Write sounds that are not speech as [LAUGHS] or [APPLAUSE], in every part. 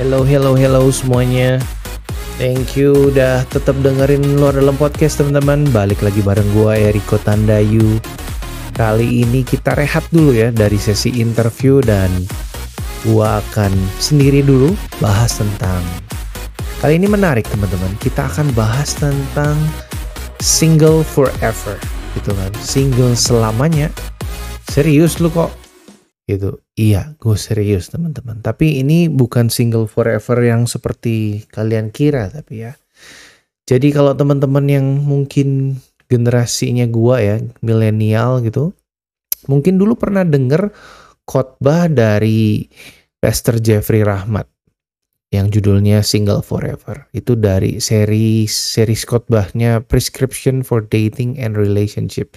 Hello, hello, hello semuanya. Thank you udah tetap dengerin luar dalam podcast teman-teman. Balik lagi bareng gua Eriko Tandayu. Kali ini kita rehat dulu ya dari sesi interview dan gua akan sendiri dulu bahas tentang Kali ini menarik teman-teman. Kita akan bahas tentang single forever gitu kan. Single selamanya. Serius lu kok? Gitu. Iya, gue serius teman-teman. Tapi ini bukan single forever yang seperti kalian kira tapi ya. Jadi kalau teman-teman yang mungkin generasinya gua ya, milenial gitu, mungkin dulu pernah denger khotbah dari Pastor Jeffrey Rahmat yang judulnya Single Forever. Itu dari seri series khotbahnya Prescription for Dating and Relationship.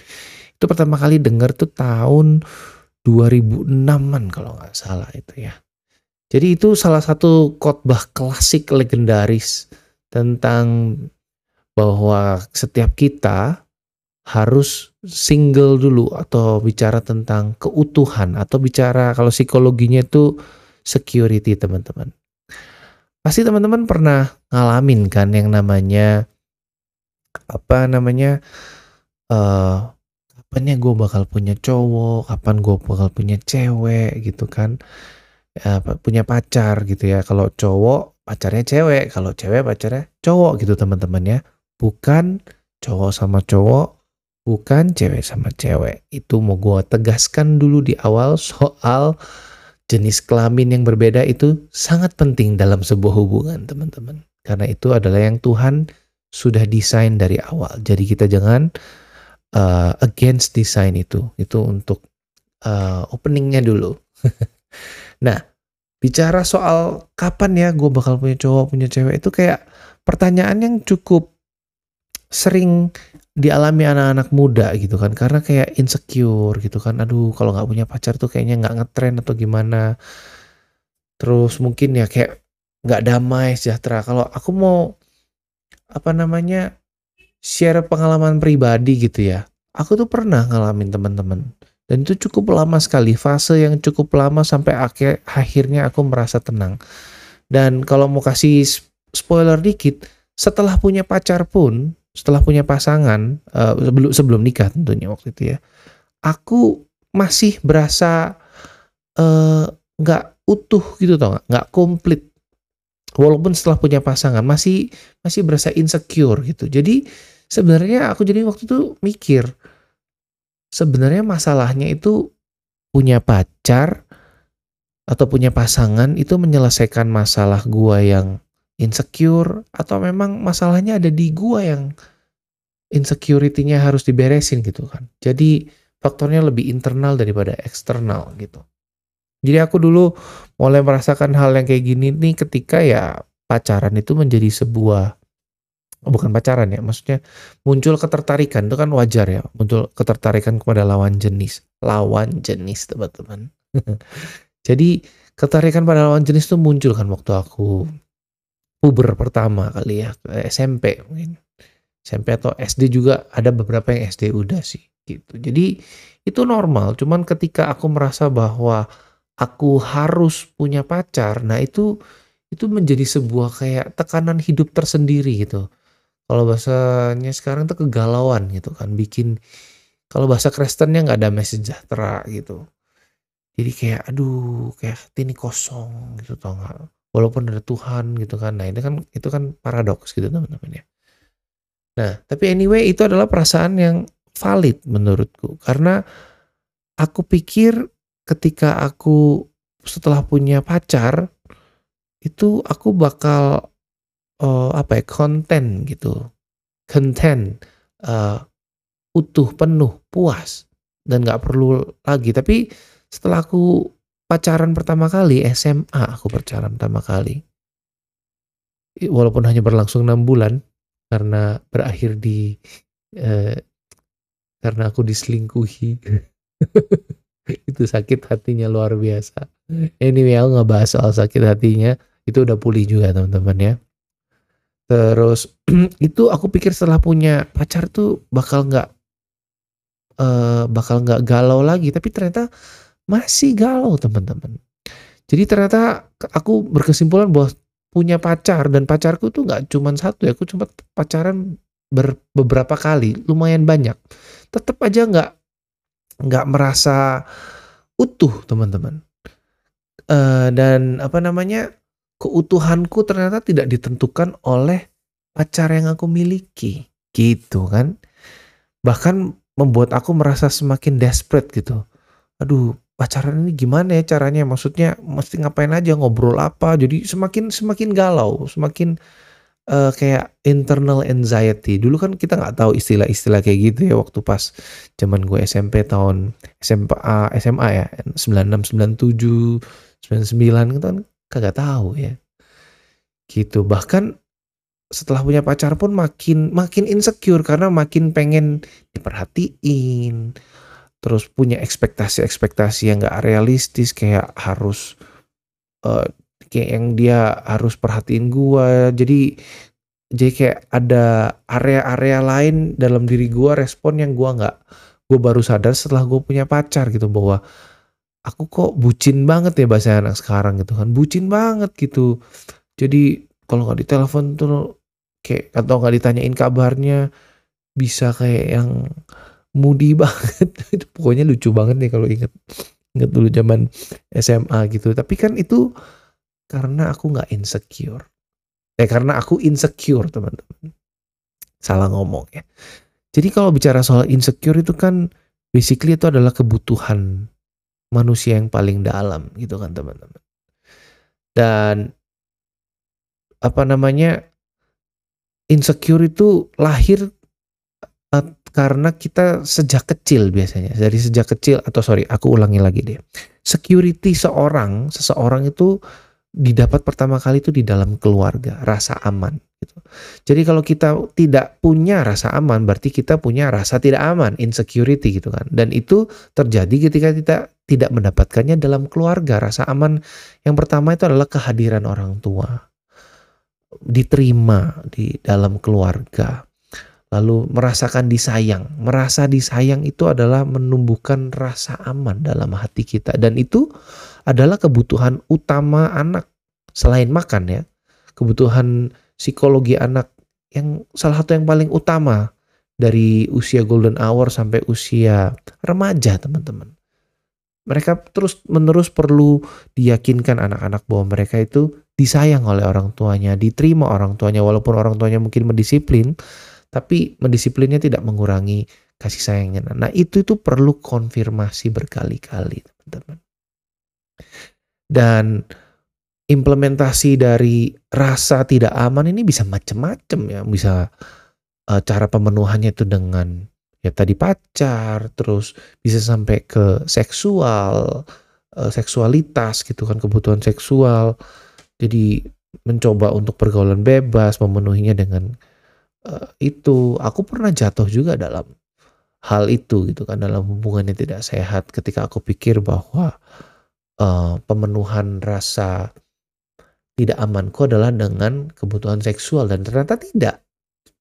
Itu pertama kali denger tuh tahun 2006-an kalau nggak salah itu ya. Jadi itu salah satu khotbah klasik legendaris tentang bahwa setiap kita harus single dulu atau bicara tentang keutuhan atau bicara kalau psikologinya itu security teman-teman. Pasti teman-teman pernah ngalamin kan yang namanya apa namanya uh, kapan ya gue bakal punya cowok, kapan gue bakal punya cewek gitu kan, uh, punya pacar gitu ya. Kalau cowok pacarnya cewek, kalau cewek pacarnya cowok gitu teman-teman ya. Bukan cowok sama cowok, bukan cewek sama cewek. Itu mau gue tegaskan dulu di awal soal jenis kelamin yang berbeda itu sangat penting dalam sebuah hubungan, teman-teman. Karena itu adalah yang Tuhan sudah desain dari awal. Jadi kita jangan uh, against desain itu. Itu untuk uh, openingnya dulu. [LAUGHS] nah, bicara soal kapan ya gue bakal punya cowok, punya cewek itu kayak pertanyaan yang cukup sering dialami anak-anak muda gitu kan karena kayak insecure gitu kan aduh kalau nggak punya pacar tuh kayaknya nggak ngetren atau gimana terus mungkin ya kayak nggak damai sejahtera kalau aku mau apa namanya share pengalaman pribadi gitu ya. Aku tuh pernah ngalamin teman-teman. Dan itu cukup lama sekali fase yang cukup lama sampai akhir akhirnya aku merasa tenang. Dan kalau mau kasih spoiler dikit setelah punya pacar pun setelah punya pasangan uh, sebelum sebelum nikah tentunya waktu itu ya aku masih berasa eh, nggak uh, utuh gitu tau nggak nggak komplit. Walaupun setelah punya pasangan masih masih berasa insecure gitu. Jadi sebenarnya aku jadi waktu itu mikir sebenarnya masalahnya itu punya pacar atau punya pasangan itu menyelesaikan masalah gua yang insecure atau memang masalahnya ada di gua yang insecurity-nya harus diberesin gitu kan. Jadi faktornya lebih internal daripada eksternal gitu. Jadi aku dulu mulai merasakan hal yang kayak gini nih ketika ya pacaran itu menjadi sebuah oh bukan pacaran ya, maksudnya muncul ketertarikan itu kan wajar ya, muncul ketertarikan kepada lawan jenis, lawan jenis teman-teman. [LAUGHS] Jadi ketertarikan pada lawan jenis itu muncul kan waktu aku puber pertama kali ya SMP mungkin. SMP atau SD juga ada beberapa yang SD udah sih gitu. Jadi itu normal cuman ketika aku merasa bahwa aku harus punya pacar nah itu itu menjadi sebuah kayak tekanan hidup tersendiri gitu kalau bahasanya sekarang tuh kegalauan gitu kan bikin kalau bahasa Kristennya nggak ada message sejahtera gitu jadi kayak aduh kayak hati ini kosong gitu tau gak walaupun ada Tuhan gitu kan. Nah, ini kan itu kan paradoks gitu teman-teman ya. Nah, tapi anyway itu adalah perasaan yang valid menurutku karena aku pikir ketika aku setelah punya pacar itu aku bakal uh, apa ya konten gitu. Konten uh, utuh penuh puas. Dan nggak perlu lagi. Tapi setelah aku pacaran pertama kali SMA aku pacaran pertama kali. Walaupun hanya berlangsung enam bulan karena berakhir di eh, karena aku diselingkuhi. [LAUGHS] Itu sakit hatinya luar biasa. Anyway aku nggak bahas soal sakit hatinya. Itu udah pulih juga teman-teman ya terus [CLEARS THROAT] itu aku pikir setelah punya pacar tuh bakal nggak uh, bakal nggak galau lagi tapi ternyata masih galau teman-teman. Jadi ternyata aku berkesimpulan bahwa punya pacar dan pacarku tuh nggak cuma satu ya, aku cuma pacaran ber, beberapa kali, lumayan banyak. Tetap aja nggak nggak merasa utuh teman-teman. Uh, dan apa namanya keutuhanku ternyata tidak ditentukan oleh pacar yang aku miliki, gitu kan? Bahkan membuat aku merasa semakin desperate gitu. Aduh, pacaran ini gimana ya caranya? Maksudnya mesti ngapain aja, ngobrol apa? Jadi semakin semakin galau, semakin uh, kayak internal anxiety. Dulu kan kita nggak tahu istilah-istilah kayak gitu ya waktu pas zaman gue SMP tahun SMA SMA ya 96 97 99 kita kan kagak tahu ya. Gitu. Bahkan setelah punya pacar pun makin makin insecure karena makin pengen diperhatiin terus punya ekspektasi-ekspektasi yang gak realistis kayak harus uh, kayak yang dia harus perhatiin gua jadi jadi kayak ada area-area lain dalam diri gua respon yang gua nggak gua baru sadar setelah gua punya pacar gitu bahwa aku kok bucin banget ya bahasa anak sekarang gitu kan. Bucin banget gitu. Jadi kalau nggak ditelepon tuh kayak atau nggak ditanyain kabarnya bisa kayak yang moody [LAUGHS] banget. Pokoknya lucu banget nih kalau inget inget dulu zaman SMA gitu. Tapi kan itu karena aku nggak insecure. Eh karena aku insecure teman-teman. Salah ngomong ya. Jadi kalau bicara soal insecure itu kan basically itu adalah kebutuhan manusia yang paling dalam gitu kan teman-teman. Dan apa namanya insecure itu lahir karena kita sejak kecil biasanya. Dari sejak kecil atau sorry aku ulangi lagi deh. Security seorang seseorang itu didapat pertama kali itu di dalam keluarga rasa aman jadi kalau kita tidak punya rasa aman berarti kita punya rasa tidak aman insecurity gitu kan. Dan itu terjadi ketika kita tidak mendapatkannya dalam keluarga. Rasa aman yang pertama itu adalah kehadiran orang tua. Diterima di dalam keluarga. Lalu merasakan disayang. Merasa disayang itu adalah menumbuhkan rasa aman dalam hati kita. Dan itu adalah kebutuhan utama anak. Selain makan ya. Kebutuhan psikologi anak yang salah satu yang paling utama dari usia golden hour sampai usia remaja, teman-teman. Mereka terus menerus perlu diyakinkan anak-anak bahwa mereka itu disayang oleh orang tuanya, diterima orang tuanya walaupun orang tuanya mungkin mendisiplin, tapi mendisiplinnya tidak mengurangi kasih sayangnya. Nah itu itu perlu konfirmasi berkali-kali teman-teman. Dan implementasi dari rasa tidak aman ini bisa macam-macam ya, bisa uh, cara pemenuhannya itu dengan ya tadi pacar, terus bisa sampai ke seksual, uh, seksualitas gitu kan kebutuhan seksual. Jadi mencoba untuk pergaulan bebas, memenuhinya dengan uh, itu aku pernah jatuh juga dalam hal itu gitu kan dalam hubungan yang tidak sehat ketika aku pikir bahwa uh, pemenuhan rasa tidak amanku adalah dengan kebutuhan seksual dan ternyata tidak.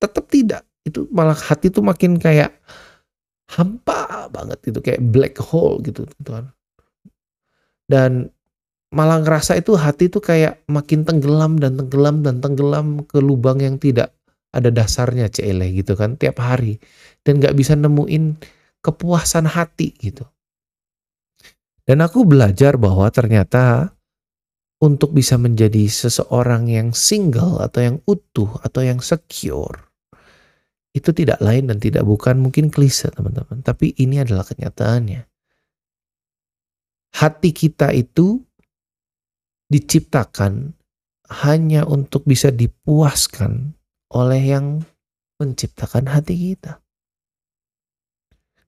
Tetap tidak. Itu malah hati tuh makin kayak hampa banget gitu kayak black hole gitu kan dan malah ngerasa itu hati tuh kayak makin tenggelam dan tenggelam dan tenggelam ke lubang yang tidak ada dasarnya cele gitu kan tiap hari. Dan nggak bisa nemuin kepuasan hati gitu. Dan aku belajar bahwa ternyata untuk bisa menjadi seseorang yang single atau yang utuh atau yang secure itu tidak lain dan tidak bukan mungkin klise teman-teman, tapi ini adalah kenyataannya. Hati kita itu diciptakan hanya untuk bisa dipuaskan oleh yang menciptakan hati kita.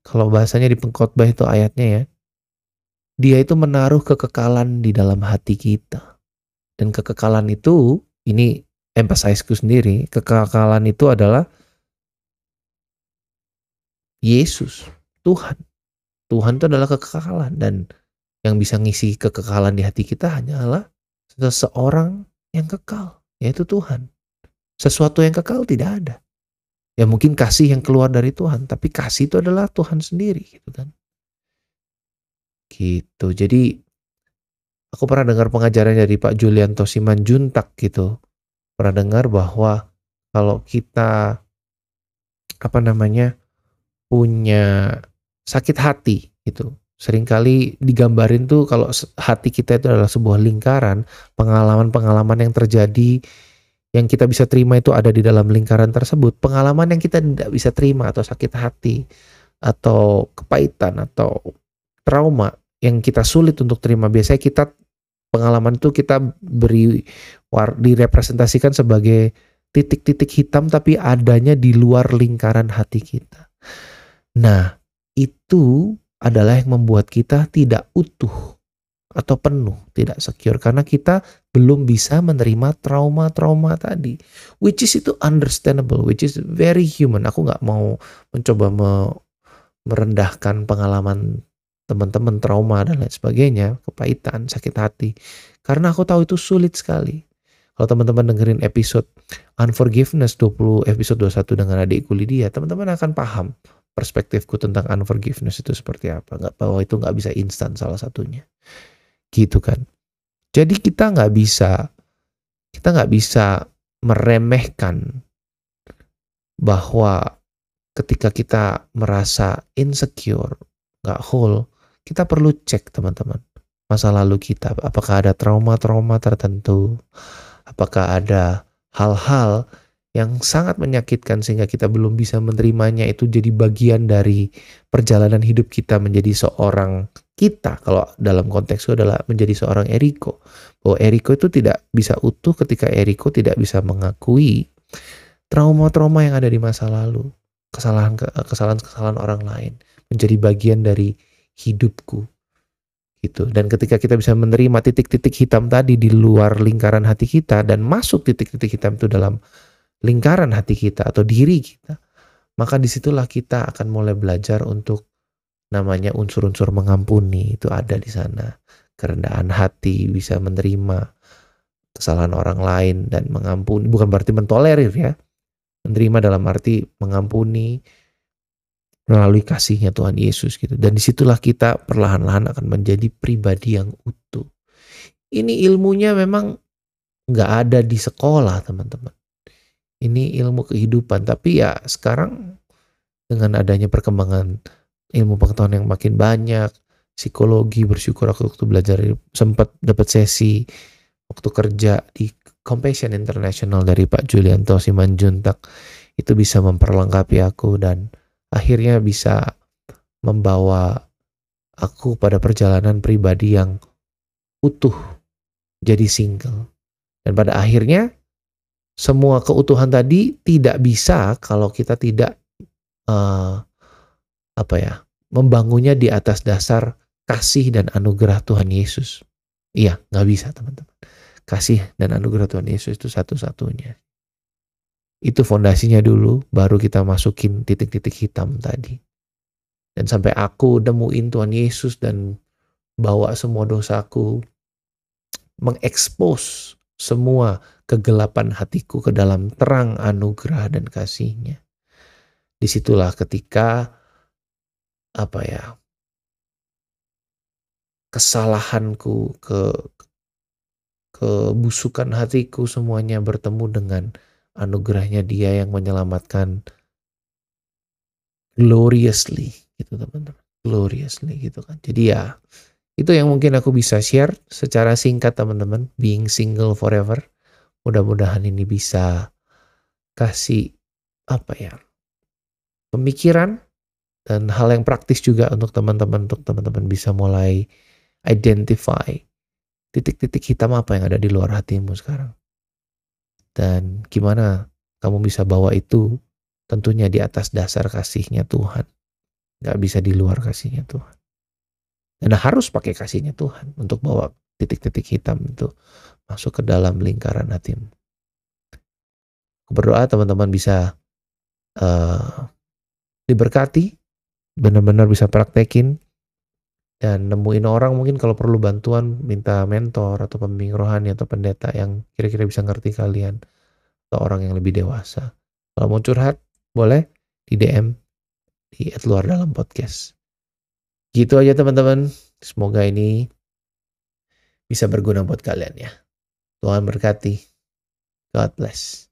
Kalau bahasanya di pengkhotbah itu ayatnya ya, dia itu menaruh kekekalan di dalam hati kita. Dan kekekalan itu, ini emphasizeku sendiri, kekekalan itu adalah Yesus, Tuhan. Tuhan itu adalah kekekalan dan yang bisa ngisi kekekalan di hati kita hanyalah seseorang yang kekal, yaitu Tuhan. Sesuatu yang kekal tidak ada. Ya mungkin kasih yang keluar dari Tuhan, tapi kasih itu adalah Tuhan sendiri gitu kan. Gitu. Jadi Aku pernah dengar pengajaran dari Pak Julianto Simanjuntak gitu. Pernah dengar bahwa kalau kita apa namanya punya sakit hati gitu. Seringkali digambarin tuh kalau hati kita itu adalah sebuah lingkaran, pengalaman-pengalaman yang terjadi yang kita bisa terima itu ada di dalam lingkaran tersebut. Pengalaman yang kita tidak bisa terima atau sakit hati atau kepahitan atau trauma yang kita sulit untuk terima. Biasanya kita pengalaman itu kita beri war, direpresentasikan sebagai titik-titik hitam tapi adanya di luar lingkaran hati kita. Nah, itu adalah yang membuat kita tidak utuh atau penuh, tidak secure karena kita belum bisa menerima trauma-trauma tadi, which is itu understandable, which is very human. Aku nggak mau mencoba me merendahkan pengalaman teman-teman trauma dan lain sebagainya, kepahitan, sakit hati, karena aku tahu itu sulit sekali. Kalau teman-teman dengerin episode Unforgiveness 20 episode 21 dengan adikku Lydia, teman-teman akan paham perspektifku tentang unforgiveness itu seperti apa. Nggak bahwa itu nggak bisa instan salah satunya gitu kan jadi kita nggak bisa kita nggak bisa meremehkan bahwa ketika kita merasa insecure nggak whole kita perlu cek teman-teman masa lalu kita. Apakah ada trauma-trauma tertentu? Apakah ada hal-hal yang sangat menyakitkan sehingga kita belum bisa menerimanya? Itu jadi bagian dari perjalanan hidup kita menjadi seorang kita. Kalau dalam konteks itu adalah menjadi seorang Eriko. Bahwa Eriko itu tidak bisa utuh ketika Eriko tidak bisa mengakui trauma-trauma yang ada di masa lalu. Kesalahan kesalahan-kesalahan orang lain. Menjadi bagian dari hidupku gitu dan ketika kita bisa menerima titik-titik hitam tadi di luar lingkaran hati kita dan masuk titik-titik hitam itu dalam lingkaran hati kita atau diri kita, maka di situlah kita akan mulai belajar untuk namanya unsur-unsur mengampuni itu ada di sana. Kerendahan hati bisa menerima kesalahan orang lain dan mengampuni, bukan berarti mentolerir ya. Menerima dalam arti mengampuni melalui kasihnya Tuhan Yesus gitu. Dan di situlah kita perlahan-lahan akan menjadi pribadi yang utuh. Ini ilmunya memang nggak ada di sekolah teman-teman ini ilmu kehidupan tapi ya sekarang dengan adanya perkembangan ilmu pengetahuan yang makin banyak psikologi bersyukur aku waktu belajar sempat dapat sesi waktu kerja di Compassion International dari Pak Julianto Simanjuntak itu bisa memperlengkapi aku dan akhirnya bisa membawa aku pada perjalanan pribadi yang utuh jadi single dan pada akhirnya semua keutuhan tadi tidak bisa kalau kita tidak uh, apa ya membangunnya di atas dasar kasih dan anugerah Tuhan Yesus. Iya, nggak bisa teman-teman. Kasih dan anugerah Tuhan Yesus itu satu-satunya. Itu fondasinya dulu, baru kita masukin titik-titik hitam tadi. Dan sampai aku nemuin Tuhan Yesus dan bawa semua dosaku, mengekspos semua kegelapan hatiku ke dalam terang anugerah dan kasihnya. Di situlah ketika apa ya kesalahanku ke kebusukan hatiku semuanya bertemu dengan anugerahnya dia yang menyelamatkan gloriously gitu teman-teman. Gloriously gitu kan. Jadi ya itu yang mungkin aku bisa share secara singkat teman-teman. Being single forever. Mudah-mudahan ini bisa kasih apa ya pemikiran dan hal yang praktis juga untuk teman-teman untuk teman-teman bisa mulai identify titik-titik hitam apa yang ada di luar hatimu sekarang dan gimana kamu bisa bawa itu tentunya di atas dasar kasihnya Tuhan nggak bisa di luar kasihnya Tuhan dan harus pakai kasihnya Tuhan untuk bawa titik-titik hitam itu masuk ke dalam lingkaran hatimu. Berdoa teman-teman bisa uh, diberkati, benar-benar bisa praktekin, dan nemuin orang mungkin kalau perlu bantuan minta mentor atau pembimbing rohani atau pendeta yang kira-kira bisa ngerti kalian atau orang yang lebih dewasa. Kalau mau curhat boleh di DM di luar dalam podcast. Gitu aja teman-teman. Semoga ini bisa berguna buat kalian ya. Tuhan berkati. God bless.